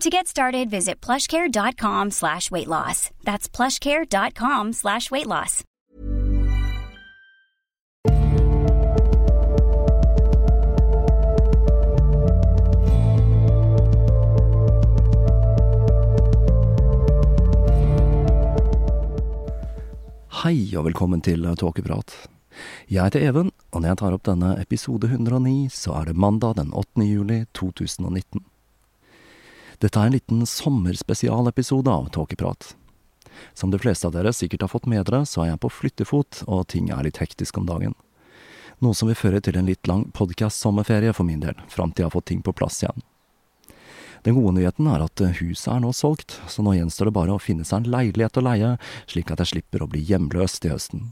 To get started, visit plushcare.com slash weight loss. That's plushcare.com slash weight loss. Hei og velkommen til Tåkeprat. Jeg heter Even, og når jeg tar opp denne episode 109, så er det mandag den 8. juli 2019. Dette er en liten sommerspesialepisode av Tåkeprat. Som de fleste av dere sikkert har fått med dere, så er jeg på flyttefot, og ting er litt hektisk om dagen. Noe som vil føre til en litt lang podkast-sommerferie for min del, fram til jeg har fått ting på plass igjen. Den gode nyheten er at huset er nå solgt, så nå gjenstår det bare å finne seg en leilighet å leie, slik at jeg slipper å bli hjemløs til høsten.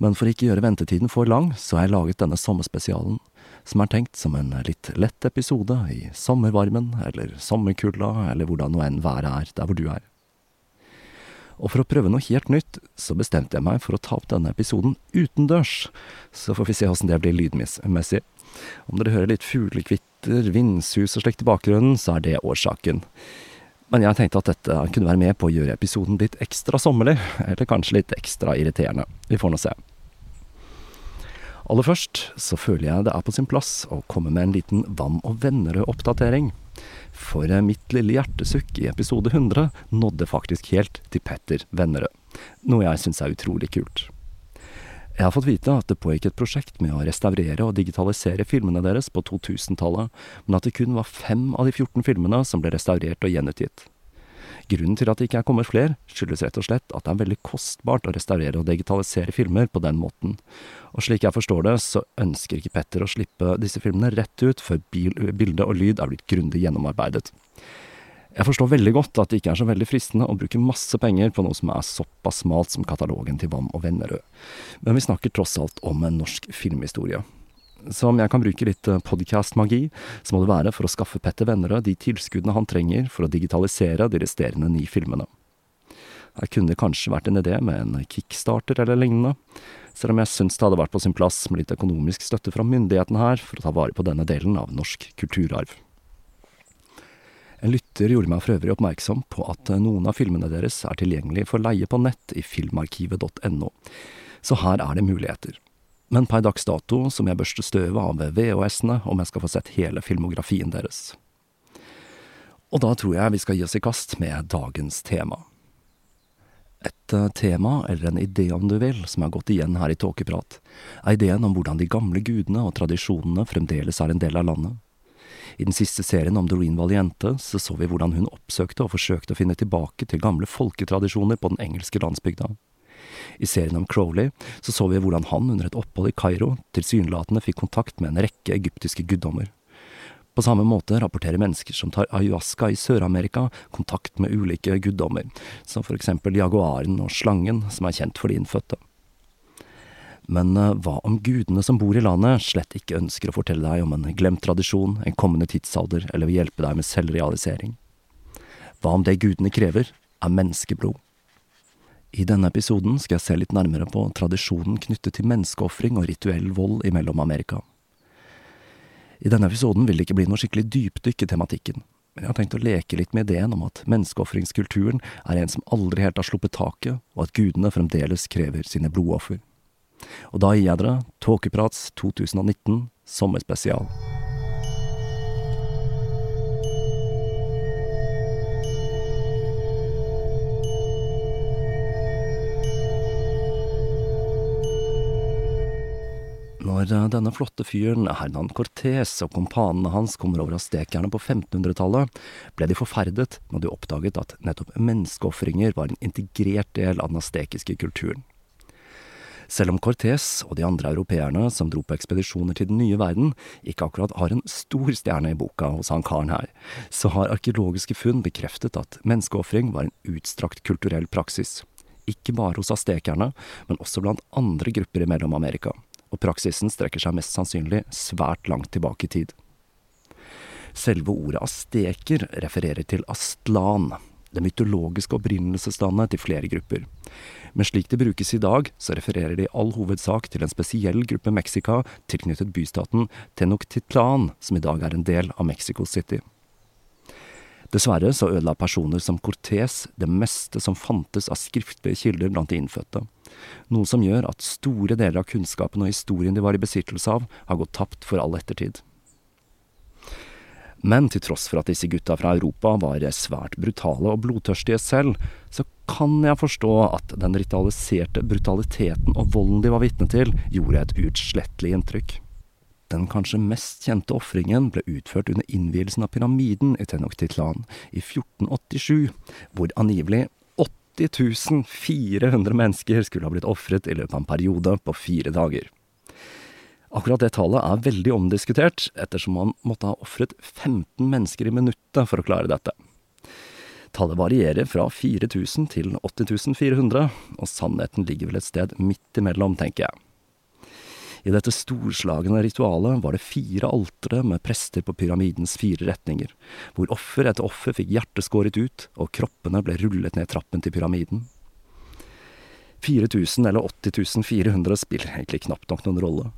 Men for ikke gjøre ventetiden for lang, så har jeg laget denne sommerspesialen, som er tenkt som en litt lett episode i sommervarmen, eller sommerkulda, eller hvordan nå enn været er der hvor du er. Og for å prøve noe helt nytt, så bestemte jeg meg for å ta opp denne episoden utendørs, så får vi se åssen det blir lydmessig. Om dere hører litt fuglekvitter, vindsus og slikt i bakgrunnen, så er det årsaken. Men jeg tenkte at dette kunne være med på å gjøre episoden litt ekstra sommerlig, eller kanskje litt ekstra irriterende. Vi får nå se. Aller først så føler jeg det er på sin plass å komme med en liten Vann og Vennerød-oppdatering. For mitt lille hjertesukk i episode 100 nådde faktisk helt til Petter Vennerød, noe jeg syns er utrolig kult. Jeg har fått vite at det pågikk et prosjekt med å restaurere og digitalisere filmene deres på 2000-tallet, men at det kun var fem av de 14 filmene som ble restaurert og gjenutgitt. Grunnen til at det ikke er kommet flere, skyldes rett og slett at det er veldig kostbart å restaurere og digitalisere filmer på den måten, og slik jeg forstår det, så ønsker ikke Petter å slippe disse filmene rett ut før bil, bilde og lyd er blitt grundig gjennomarbeidet. Jeg forstår veldig godt at det ikke er så veldig fristende å bruke masse penger på noe som er såpass smalt som katalogen til Vam og Vennerød, men vi snakker tross alt om en norsk filmhistorie. Så om jeg kan bruke litt podcast-magi, så må det være for å skaffe Petter Vennerød de tilskuddene han trenger for å digitalisere de resterende ni filmene. Her kunne det kanskje vært en idé med en kickstarter eller lignende, selv om jeg syns det hadde vært på sin plass med litt økonomisk støtte fra myndighetene her for å ta vare på denne delen av norsk kulturarv. En lytter gjorde meg for øvrig oppmerksom på at noen av filmene deres er tilgjengelig for leie på nett i filmarkivet.no, så her er det muligheter. Men per dags dato så må jeg børste støvet av VHS-ene om jeg skal få sett hele filmografien deres. Og da tror jeg vi skal gi oss i kast med dagens tema. Et tema, eller en idé om du vil, som har gått igjen her i Tåkeprat, er ideen om hvordan de gamle gudene og tradisjonene fremdeles er en del av landet. I den siste serien om Doreen Valiente så så vi hvordan hun oppsøkte og forsøkte å finne tilbake til gamle folketradisjoner på den engelske landsbygda. I serien om Crowley så så vi hvordan han under et opphold i Kairo tilsynelatende fikk kontakt med en rekke egyptiske guddommer. På samme måte rapporterer mennesker som tar ayahuasca i Sør-Amerika kontakt med ulike guddommer, som for eksempel jaguaren og slangen, som er kjent for de innfødte. Men eh, hva om gudene som bor i landet slett ikke ønsker å fortelle deg om en glemt tradisjon, en kommende tidsalder, eller vil hjelpe deg med selvrealisering? Hva om det gudene krever, er menneskeblod? I denne episoden skal jeg se litt nærmere på tradisjonen knyttet til menneskeofring og rituell vold i Mellom-Amerika. I denne episoden vil det ikke bli noe skikkelig dypdykk i tematikken, men jeg har tenkt å leke litt med ideen om at menneskeofringskulturen er en som aldri helt har sluppet taket, og at gudene fremdeles krever sine blodoffer. Og da gir jeg dere Tåkeprats 2019 sommerspesial. Når eh, denne flotte fyren, Hernan Cortés, og kompanene hans kommer over aztekerne på 1500-tallet, ble de forferdet når de oppdaget at nettopp menneskeofringer var en integrert del av den aztekiske kulturen. Selv om Cortés og de andre europeerne som dro på ekspedisjoner til den nye verden, ikke akkurat har en stor stjerne i boka hos han karen her, så har arkeologiske funn bekreftet at menneskeofring var en utstrakt kulturell praksis. Ikke bare hos aztekerne, men også blant andre grupper i Mellom-Amerika og praksisen strekker seg mest sannsynlig svært langt tilbake i tid. Selve ordet asteker refererer til astlan, det mytologiske opprinnelseslandet til flere grupper. Men slik det brukes i dag, så refererer det i all hovedsak til en spesiell gruppe Mexica tilknyttet bystaten Tenochtitlan, som i dag er en del av Mexico City. Dessverre så ødela personer som Cortés det meste som fantes av skriftlige kilder blant de innfødte noe som gjør at store deler av kunnskapen og historien de var i besittelse av, har gått tapt for all ettertid. Men til tross for at disse gutta fra Europa var svært brutale og blodtørstige selv, så kan jeg forstå at den ritualiserte brutaliteten og volden de var vitne til, gjorde et uutslettelig inntrykk. Den kanskje mest kjente ofringen ble utført under innvielsen av pyramiden i Tenochtitlan i 1487, hvor angivelig 80 400 mennesker skulle ha blitt ofret i løpet av en periode på fire dager. Akkurat det tallet er veldig omdiskutert, ettersom man måtte ha ofret 15 mennesker i minuttet for å klare dette. Tallet varierer fra 4000 til 80 400, og sannheten ligger vel et sted midt imellom, tenker jeg. I dette storslagne ritualet var det fire altre med prester på pyramidens fire retninger, hvor offer etter offer fikk hjertet skåret ut, og kroppene ble rullet ned trappen til pyramiden. 4000 eller 80 400 spiller egentlig knapt nok noen rolle.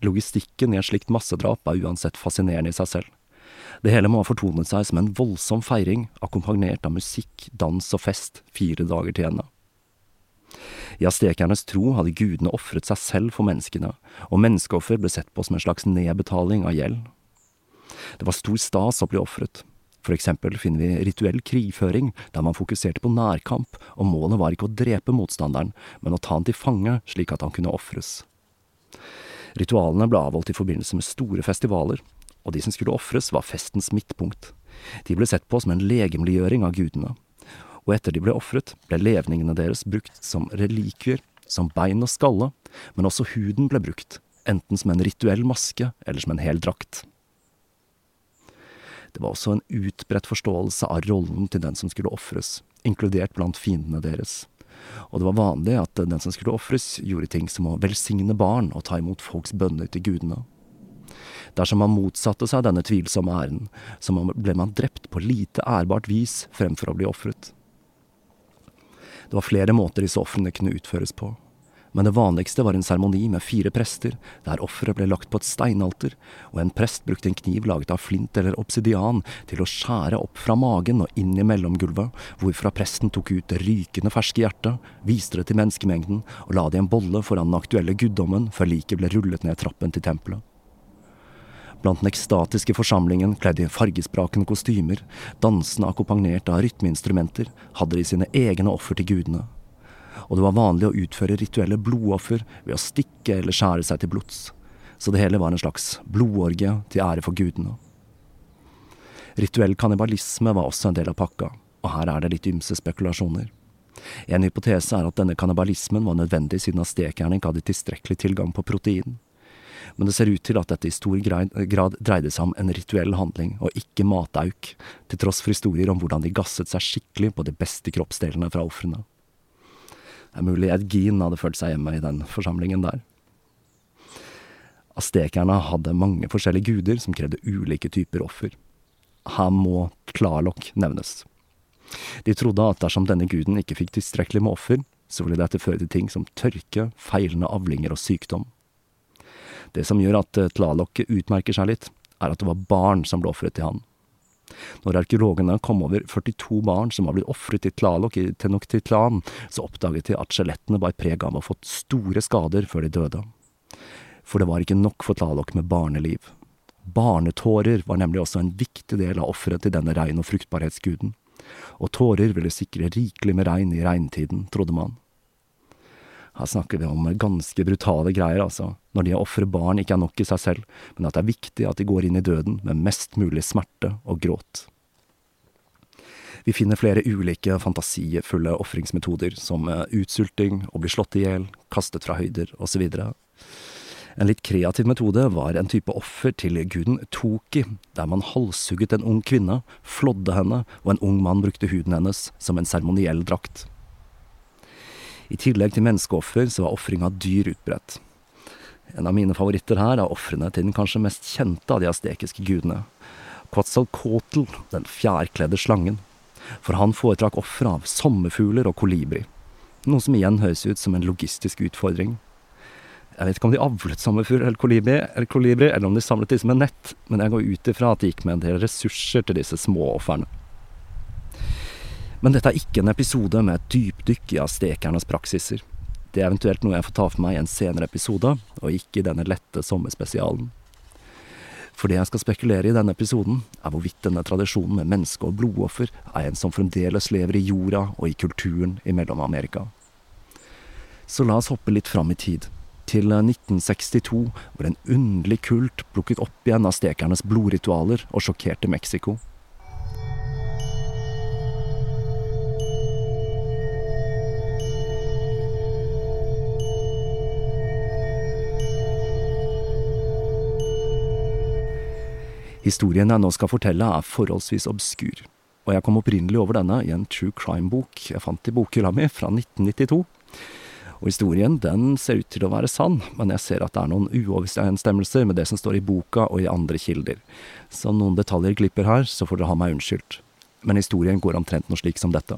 Logistikken i et slikt massedrap er uansett fascinerende i seg selv. Det hele må ha fortonet seg som en voldsom feiring, akkompagnert av musikk, dans og fest fire dager til ende. I aztekernes tro hadde gudene ofret seg selv for menneskene, og menneskeoffer ble sett på som en slags nedbetaling av gjeld. Det var stor stas å bli ofret. For eksempel finner vi rituell krigføring, der man fokuserte på nærkamp, og målet var ikke å drepe motstanderen, men å ta han til fange slik at han kunne ofres. Ritualene ble avholdt i forbindelse med store festivaler, og de som skulle ofres, var festens midtpunkt. De ble sett på som en legemliggjøring av gudene, og etter de ble ofret, ble levningene deres brukt som relikvier, som bein og skalle, men også huden ble brukt, enten som en rituell maske eller som en hel drakt. Det var også en utbredt forståelse av rollen til den som skulle ofres, inkludert blant fiendene deres. Og det var vanlig at den som skulle ofres, gjorde ting som å velsigne barn og ta imot folks bønner til gudene. Dersom man motsatte seg denne tvilsomme æren, så ble man drept på lite ærbart vis fremfor å bli ofret. Det var flere måter disse ofrene kunne utføres på. Men det vanligste var en seremoni med fire prester, der offeret ble lagt på et steinalter, og en prest brukte en kniv laget av flint eller obsidian til å skjære opp fra magen og inn i mellomgulvet, hvorfra presten tok ut det rykende ferske hjertet, viste det til menneskemengden og la det i en bolle foran den aktuelle guddommen før liket ble rullet ned trappen til tempelet. Blant den ekstatiske forsamlingen kledd i fargesprakende kostymer, dansende akkompagnert av rytmeinstrumenter, hadde de sine egne offer til gudene. Og det var vanlig å utføre rituelle blodoffer ved å stikke eller skjære seg til blods. Så det hele var en slags blodorgie til ære for gudene. Rituell kannibalisme var også en del av pakka, og her er det litt ymse spekulasjoner. En hypotese er at denne kannibalismen var nødvendig siden astekerne ikke hadde tilstrekkelig tilgang på protein men det ser ut til at dette i stor grad dreide seg om en rituell handling, og ikke matauk, til tross for historier om hvordan de gasset seg skikkelig på de beste kroppsdelene fra ofrene. Det er mulig Ed Gean hadde følt seg hjemme i den forsamlingen der. Astekerne hadde mange forskjellige guder som krevde ulike typer offer. Her må Klarlok nevnes. De trodde at dersom denne guden ikke fikk tilstrekkelig med offer, så ville dette føre til ting som tørke, feilende avlinger og sykdom. Det som gjør at Tlaloc utmerker seg litt, er at det var barn som ble ofret til han. Når arkeologene kom over 42 barn som var blitt ofret i Tlaloc i Tenochtitlan, så oppdaget de at skjelettene bar preg av å ha fått store skader før de døde. For det var ikke nok for Tlaloc med barneliv. Barnetårer var nemlig også en viktig del av offeret til denne regn- og fruktbarhetsguden. Og tårer ville sikre rikelig med regn i regntiden, trodde man. Her snakker vi om ganske brutale greier, altså, når de å ofre barn ikke er nok i seg selv, men at det er viktig at de går inn i døden med mest mulig smerte og gråt. Vi finner flere ulike fantasiefulle ofringsmetoder, som eh, utsulting, å bli slått i hjel, kastet fra høyder osv. En litt kreativ metode var en type offer til guden Toki, der man halshugget en ung kvinne, flådde henne, og en ung mann brukte huden hennes som en seremoniell drakt. I tillegg til menneskeoffer så var ofring av dyr utbredt. En av mine favoritter her er ofrene til den kanskje mest kjente av de astekiske gudene, Quetzalcoatl, den fjærkledde slangen. For han foretrakk ofre av sommerfugler og kolibri, noe som igjen høres ut som en logistisk utfordring. Jeg vet ikke om de avlet sommerfugl eller kolibri, eller kolibri, eller om de samlet disse med nett, men jeg går ut ifra at de gikk med en del ressurser til disse små ofrene. Men dette er ikke en episode med et dypdykk i aztekernes praksiser. Det er eventuelt noe jeg får ta for meg i en senere episode, og ikke i denne lette sommerspesialen. For det jeg skal spekulere i denne episoden, er hvorvidt denne tradisjonen med menneske- og blodoffer er en som fremdeles lever i jorda og i kulturen i Mellom-Amerika. Så la oss hoppe litt fram i tid, til 1962, hvor en underlig kult plukket opp igjen aztekernes blodritualer og sjokkerte Mexico. Historien jeg nå skal fortelle, er forholdsvis obskur, og jeg kom opprinnelig over denne i en true crime-bok jeg fant i bokhylla mi fra 1992. Og historien den ser ut til å være sann, men jeg ser at det er noen uoverensstemmelser med det som står i boka og i andre kilder. Så noen detaljer glipper her, så får dere ha meg unnskyldt. Men historien går omtrent noe slik som dette.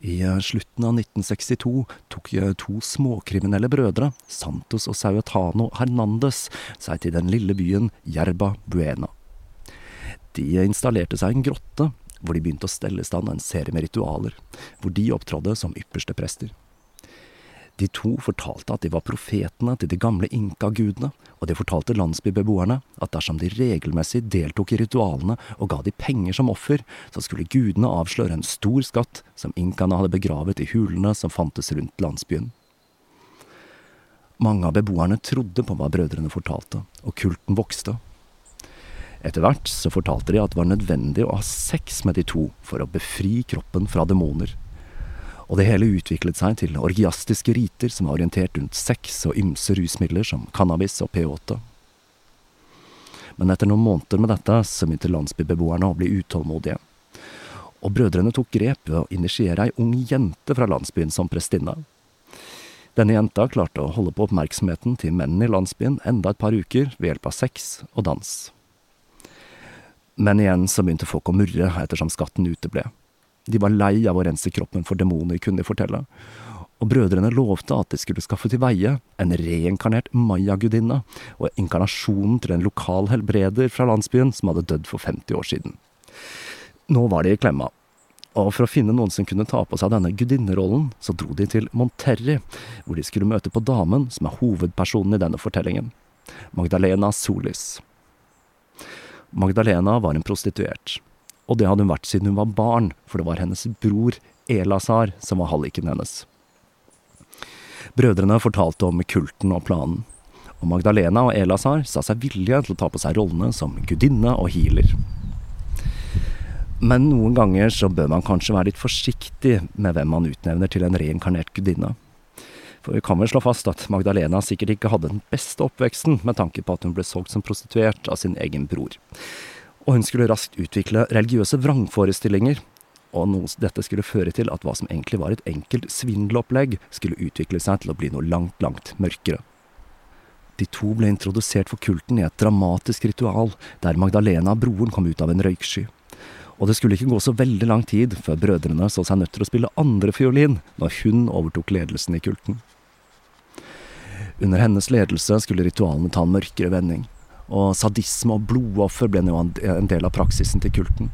I eh, slutten av 1962 tok eh, to småkriminelle brødre, Santos og Sauetano Hernandez, seg til den lille byen Jerba Buena. De installerte seg en grotte, hvor de begynte å stelle i stand en serie med ritualer, hvor de opptrådde som ypperste prester. De to fortalte at de var profetene til de gamle inkagudene, og de fortalte landsbybeboerne at dersom de regelmessig deltok i ritualene og ga de penger som offer, så skulle gudene avsløre en stor skatt som inkaene hadde begravet i hulene som fantes rundt landsbyen. Mange av beboerne trodde på hva brødrene fortalte, og kulten vokste. Etter hvert så fortalte de at det var nødvendig å ha sex med de to for å befri kroppen fra demoner og det hele utviklet seg til orgiastiske riter som var orientert rundt sex og ymse rusmidler som cannabis og P8. Men etter noen måneder med dette så begynte landsbybeboerne å bli utålmodige. Og brødrene tok grep ved å initiere ei ung jente fra landsbyen som prestinne. Denne jenta klarte å holde på oppmerksomheten til mennene i landsbyen enda et par uker ved hjelp av sex og dans. Men igjen så begynte folk å murre ettersom skatten uteble. De var lei av å rense kroppen for demoner, kunne de fortelle. Og brødrene lovte at de skulle skaffe til veie en reinkarnert Maya-gudinne, og inkarnasjonen til en lokal helbreder fra landsbyen som hadde dødd for 50 år siden. Nå var de i klemma, og for å finne noen som kunne ta på seg denne gudinnerollen, så dro de til Monterri, hvor de skulle møte på damen som er hovedpersonen i denne fortellingen, Magdalena Solis. Magdalena var en prostituert, og det hadde hun vært siden hun var barn, for det var hennes bror Elazar som var halliken hennes. Brødrene fortalte om kulten og planen, og Magdalena og Elazar sa seg villige til å ta på seg rollene som gudinne og healer. Men noen ganger så bør man kanskje være litt forsiktig med hvem man utnevner til en reinkarnert gudinne. For vi kan vel slå fast at Magdalena sikkert ikke hadde den beste oppveksten, med tanke på at hun ble solgt som prostituert av sin egen bror og hun skulle raskt utvikle religiøse vrangforestillinger, og noe, dette skulle føre til at hva som egentlig var et enkelt svindelopplegg, skulle utvikle seg til å bli noe langt, langt mørkere. De to ble introdusert for kulten i et dramatisk ritual, der Magdalena broren kom ut av en røyksky. Og det skulle ikke gå så veldig lang tid før brødrene så seg nødt til å spille andre fiolin når hun overtok ledelsen i kulten. Under hennes ledelse skulle ritualene ta en mørkere vending, og sadisme og blodoffer ble nå en del av praksisen til kulten.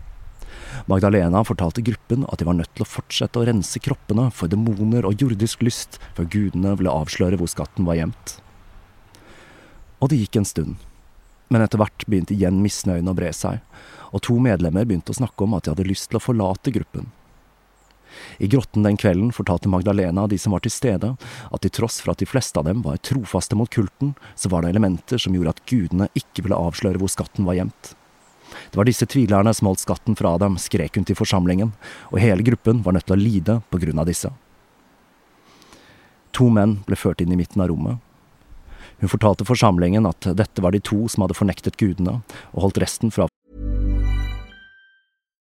Magdalena fortalte gruppen at de var nødt til å fortsette å rense kroppene for demoner og jordisk lyst før gudene ville avsløre hvor skatten var gjemt. Og det gikk en stund. Men etter hvert begynte igjen misnøyen å bre seg, og to medlemmer begynte å snakke om at de hadde lyst til å forlate gruppen. I grotten den kvelden fortalte Magdalena de som var til stede, at til tross for at de fleste av dem var trofaste mot kulten, så var det elementer som gjorde at gudene ikke ville avsløre hvor skatten var gjemt. Det var disse tvilerne som holdt skatten fra dem, skrek hun til forsamlingen, og hele gruppen var nødt til å lide på grunn av disse. To menn ble ført inn i midten av rommet, hun fortalte forsamlingen at dette var de to som hadde fornektet gudene, og holdt resten fra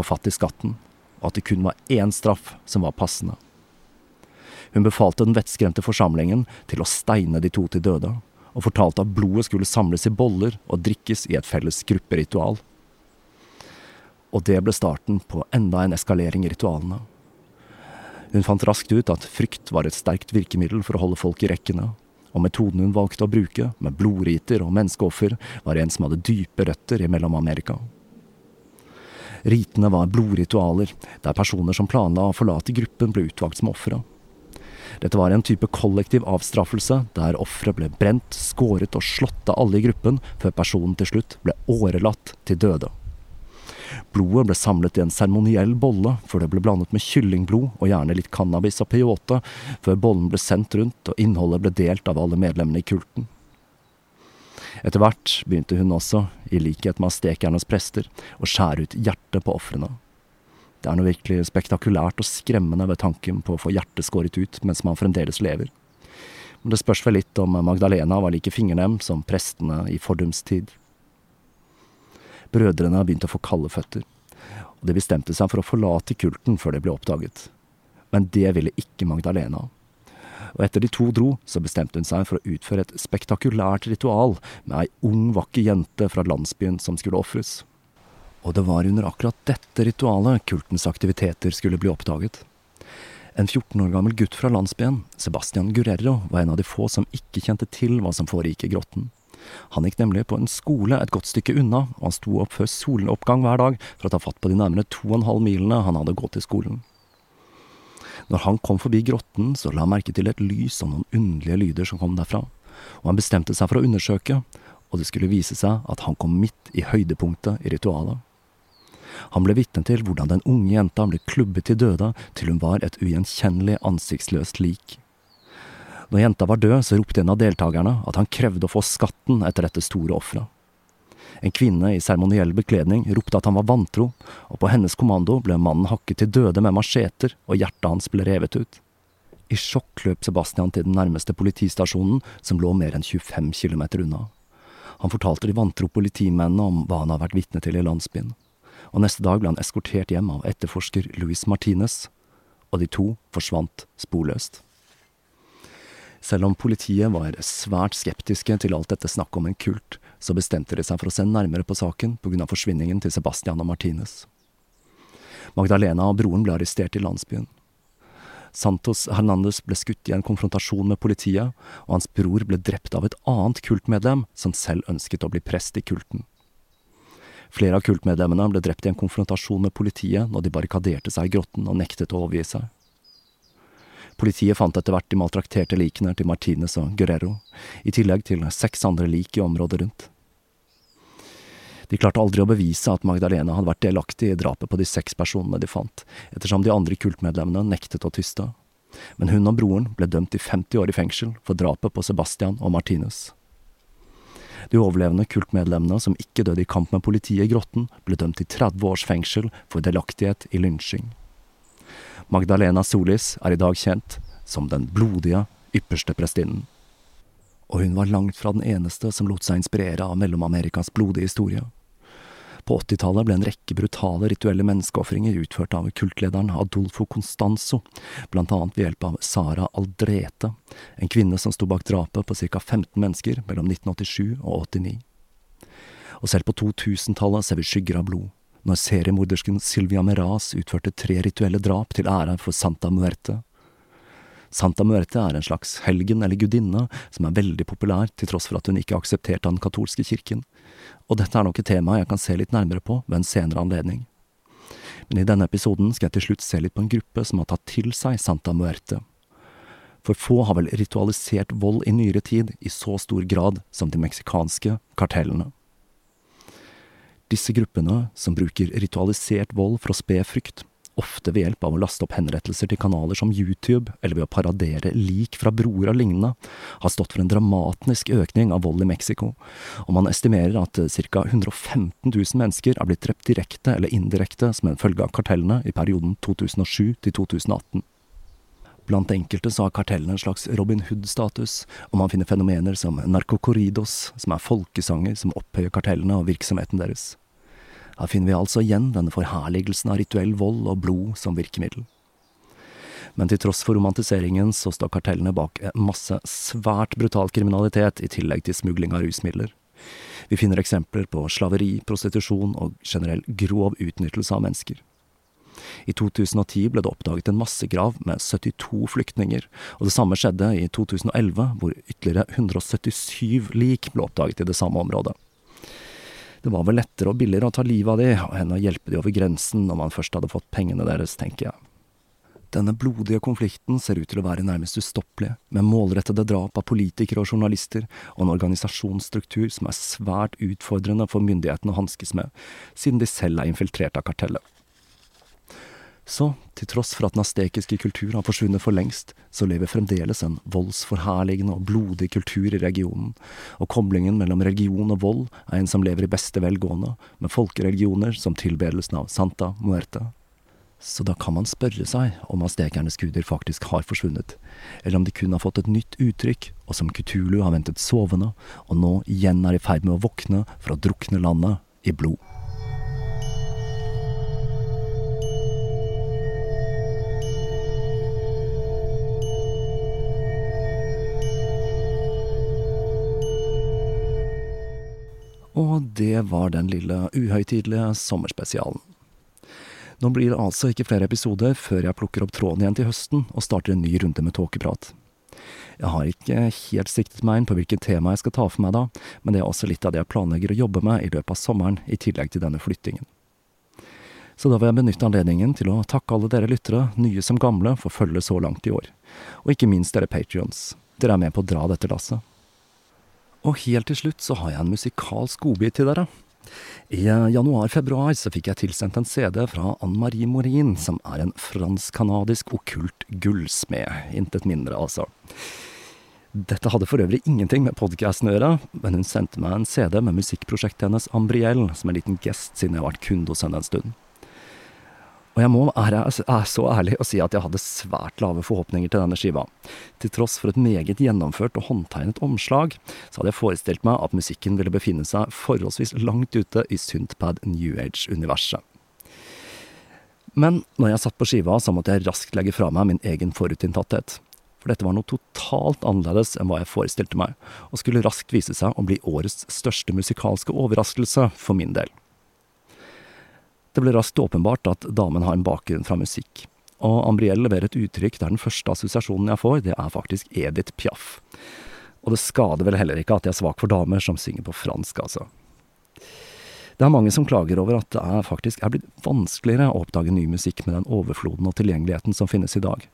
få fatt i skatten, og at det kun var én straff som var passende. Hun befalte den vettskremte forsamlingen til å steine de to til døde, og fortalte at blodet skulle samles i boller og drikkes i et felles grupperitual. Og det ble starten på enda en eskalering i ritualene. Hun fant raskt ut at frykt var et sterkt virkemiddel for å holde folk i rekkene, og metoden hun valgte å bruke, med blodriter og menneskeoffer, var en som hadde dype røtter i Mellom-Amerika. Ritene var blodritualer, der personer som planla å forlate gruppen, ble utvalgt som ofre. Dette var en type kollektiv avstraffelse, der offeret ble brent, skåret og slått av alle i gruppen, før personen til slutt ble årelatt til døde. Blodet ble samlet i en seremoniell bolle, før det ble blandet med kyllingblod og gjerne litt cannabis og peyote, før bollen ble sendt rundt og innholdet ble delt av alle medlemmene i kulten. Etter hvert begynte hun også, i likhet med astekernes prester, å skjære ut hjertet på ofrene. Det er noe virkelig spektakulært og skremmende ved tanken på å få hjertet skåret ut mens man fremdeles lever. Men det spørs vel litt om Magdalena var like fingernem som prestene i fordums tid. Brødrene begynte å få kalde føtter, og de bestemte seg for å forlate kulten før det ble oppdaget. Men det ville ikke Magdalena og etter de to dro, så bestemte hun seg for å utføre et spektakulært ritual med ei ung, vakker jente fra landsbyen som skulle ofres. Og det var under akkurat dette ritualet kultens aktiviteter skulle bli oppdaget. En 14 år gammel gutt fra landsbyen, Sebastian Guerrero, var en av de få som ikke kjente til hva som foregikk i grotten. Han gikk nemlig på en skole et godt stykke unna, og han sto opp før soloppgang hver dag for å ta fatt på de nærmere to og en halv milene han hadde gått til skolen. Når han kom forbi grotten, så la han merke til et lys og noen underlige lyder som kom derfra, og han bestemte seg for å undersøke, og det skulle vise seg at han kom midt i høydepunktet i ritualet. Han ble vitne til hvordan den unge jenta ble klubbet til døde til hun var et ugjenkjennelig ansiktsløst lik. Når jenta var død, så ropte en av deltakerne at han krevde å få skatten etter dette store offeret. En kvinne i seremoniell bekledning ropte at han var vantro, og på hennes kommando ble mannen hakket til døde med macheter, og hjertet hans ble revet ut. I sjokk løp Sebastian til den nærmeste politistasjonen, som lå mer enn 25 km unna. Han fortalte de vantro politimennene om hva han hadde vært vitne til i landsbyen, og neste dag ble han eskortert hjem av etterforsker Louis Martinez, og de to forsvant sporløst. Selv om politiet var svært skeptiske til alt dette snakket om en kult, så bestemte de seg for å se nærmere på saken pga. forsvinningen til Sebastian og Martinez. Magdalena og broren ble arrestert i landsbyen. Santos Hernandez ble skutt i en konfrontasjon med politiet, og hans bror ble drept av et annet kultmedlem som selv ønsket å bli prest i kulten. Flere av kultmedlemmene ble drept i en konfrontasjon med politiet når de barrikaderte seg i grotten og nektet å overgi seg. Politiet fant etter hvert de maltrakterte likene til Martinez og Guerrero, i tillegg til seks andre lik i området rundt. De klarte aldri å bevise at Magdalena hadde vært delaktig i drapet på de seks personene de fant, ettersom de andre kultmedlemmene nektet å tyste. Men hun og broren ble dømt til 50 år i fengsel for drapet på Sebastian og Martinus. De overlevende kultmedlemmene som ikke døde i kamp med politiet i grotten, ble dømt til 30 års fengsel for delaktighet i lynsjing. Magdalena Solis er i dag kjent som den blodige ypperste prestinnen. Og hun var langt fra den eneste som lot seg inspirere av Mellom-Amerikas blodige historie. På 80-tallet ble en rekke brutale rituelle menneskeofringer utført av kultlederen Adolfo Constanzo, blant annet ved hjelp av Sara Aldrete, en kvinne som sto bak drapet på ca 15 mennesker mellom 1987 og 89. Og selv på 2000-tallet ser vi skygger av blod, når seriemordersken Silvia Meraz utførte tre rituelle drap til ære for Santa Muerte. Santa Muerte er en slags helgen eller gudinne som er veldig populær til tross for at hun ikke aksepterte den katolske kirken, og dette er nok et tema jeg kan se litt nærmere på ved en senere anledning. Men i denne episoden skal jeg til slutt se litt på en gruppe som har tatt til seg Santa Muerte. For få har vel ritualisert vold i nyere tid i så stor grad som de meksikanske kartellene. Disse gruppene, som bruker ritualisert vold for å spe frykt, ofte ved hjelp av å laste opp henrettelser til kanaler som YouTube, eller ved å paradere lik fra broer og lignende, har stått for en dramatisk økning av vold i Mexico, og man estimerer at ca. 115 000 mennesker er blitt drept direkte eller indirekte som en følge av kartellene i perioden 2007 til 2018. Blant enkelte så har kartellene en slags Robin Hood-status, og man finner fenomener som narkokoridos, som er folkesanger som opphøyer kartellene og virksomheten deres. Her finner vi altså igjen denne forherligelsen av rituell vold og blod som virkemiddel. Men til tross for romantiseringen så står kartellene bak masse svært brutal kriminalitet i tillegg til smugling av rusmidler. Vi finner eksempler på slaveri, prostitusjon og generell grov utnyttelse av mennesker. I 2010 ble det oppdaget en massegrav med 72 flyktninger, og det samme skjedde i 2011, hvor ytterligere 177 lik ble oppdaget i det samme området. Det var vel lettere og billigere å ta livet av de enn å hjelpe de over grensen når man først hadde fått pengene deres, tenker jeg. Denne blodige konflikten ser ut til å være nærmest ustoppelig, med målrettede drap av politikere og journalister, og en organisasjonsstruktur som er svært utfordrende for myndighetene å hanskes med, siden de selv er infiltrert av kartellet. Så, til tross for at den astekiske kultur har forsvunnet for lengst, så lever fremdeles en voldsforherligende og blodig kultur i regionen, og koblingen mellom religion og vold er en som lever i beste velgående, med folkereligioner som tilbedelsen av Santa Muerte. Så da kan man spørre seg om astekernes guder faktisk har forsvunnet, eller om de kun har fått et nytt uttrykk, og som Kutulu har ventet sovende, og nå igjen er i ferd med å våkne for å drukne landet i blod. Og det var den lille uhøytidelige sommerspesialen. Nå blir det altså ikke flere episoder før jeg plukker opp tråden igjen til høsten og starter en ny runde med tåkeprat. Jeg har ikke helt siktet meg inn på hvilket tema jeg skal ta for meg da, men det er også litt av det jeg planlegger å jobbe med i løpet av sommeren, i tillegg til denne flyttingen. Så da vil jeg benytte anledningen til å takke alle dere lyttere, nye som gamle, for følget så langt i år. Og ikke minst dere patrions. Dere er med på å dra dette lasset. Og helt til slutt så har jeg en musikalsk godbit til dere. I januar-februar så fikk jeg tilsendt en CD fra Anne Marie Morin, som er en fransk-canadisk okkult gullsmed. Intet mindre, altså. Dette hadde for øvrig ingenting med podkasten å gjøre, men hun sendte meg en CD med musikkprosjektet hennes Ambriel, som en liten gest siden jeg har vært kunde hos henne en stund. Og jeg må være er så ærlig å si at jeg hadde svært lave forhåpninger til denne skiva. Til tross for et meget gjennomført og håndtegnet omslag, så hadde jeg forestilt meg at musikken ville befinne seg forholdsvis langt ute i Synthpad New Age-universet. Men når jeg satt på skiva, så måtte jeg raskt legge fra meg min egen forutinntatthet. For dette var noe totalt annerledes enn hva jeg forestilte meg, og skulle raskt vise seg å bli årets største musikalske overraskelse for min del. Det ble raskt åpenbart at damen har en bakgrunn fra musikk, og Ambriel leverer et uttrykk der den første assosiasjonen jeg får, det er faktisk Edith Piaf. Og det skader vel heller ikke at jeg er svak for damer som synger på fransk, altså. Det er mange som klager over at det er faktisk er blitt vanskeligere å oppdage ny musikk med den overfloden og tilgjengeligheten som finnes i dag.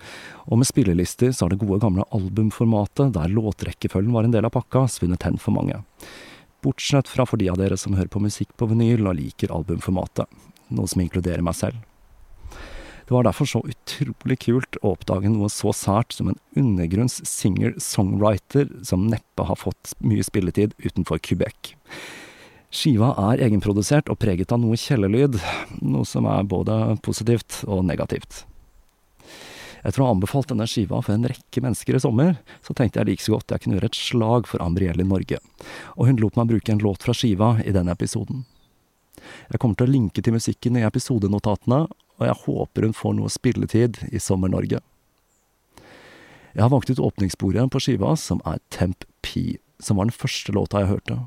Og med spillelister så har det gode gamle albumformatet, der låtrekkefølgen var en del av pakka, svunnet hen for mange. Bortsett fra for de av dere som hører på musikk på vinyl og liker albumformatet, noe som inkluderer meg selv. Det var derfor så utrolig kult å oppdage noe så sært som en undergrunns singer-songwriter som neppe har fått mye spilletid utenfor Quebec. Skiva er egenprodusert og preget av noe kjellerlyd, noe som er både positivt og negativt. Etter å ha anbefalt denne skiva for en rekke mennesker i sommer, så tenkte jeg like så godt jeg kunne gjøre et slag for Ambriel i Norge, og hun lot meg bruke en låt fra skiva i denne episoden. Jeg kommer til å linke til musikken i episodenotatene, og jeg håper hun får noe spilletid i Sommer-Norge. Jeg har valgt ut åpningssporet på skiva, som er Temp P, som var den første låta jeg hørte.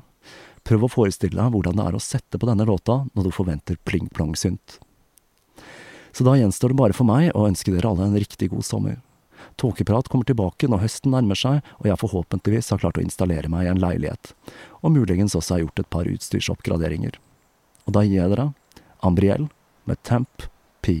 Prøv å forestille deg hvordan det er å sette på denne låta når du forventer pling-plong-synt. Så da gjenstår det bare for meg å ønske dere alle en riktig god sommer. Tåkeprat kommer tilbake når høsten nærmer seg, og jeg forhåpentligvis har klart å installere meg i en leilighet, og muligens også har gjort et par utstyrsoppgraderinger. Og da gir jeg dere Ambriel med Temp P.